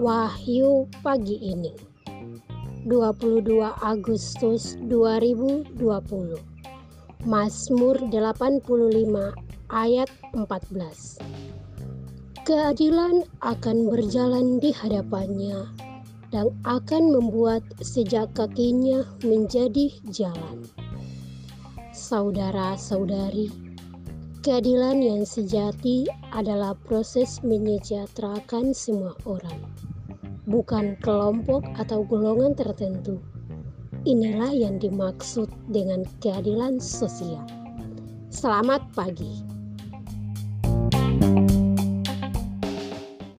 Wahyu pagi ini 22 Agustus 2020 Mazmur 85 ayat 14 Keadilan akan berjalan di hadapannya dan akan membuat sejak kakinya menjadi jalan. Saudara-saudari, keadilan yang sejati adalah proses menyejahterakan semua orang, bukan kelompok atau golongan tertentu. Inilah yang dimaksud dengan keadilan sosial. Selamat pagi.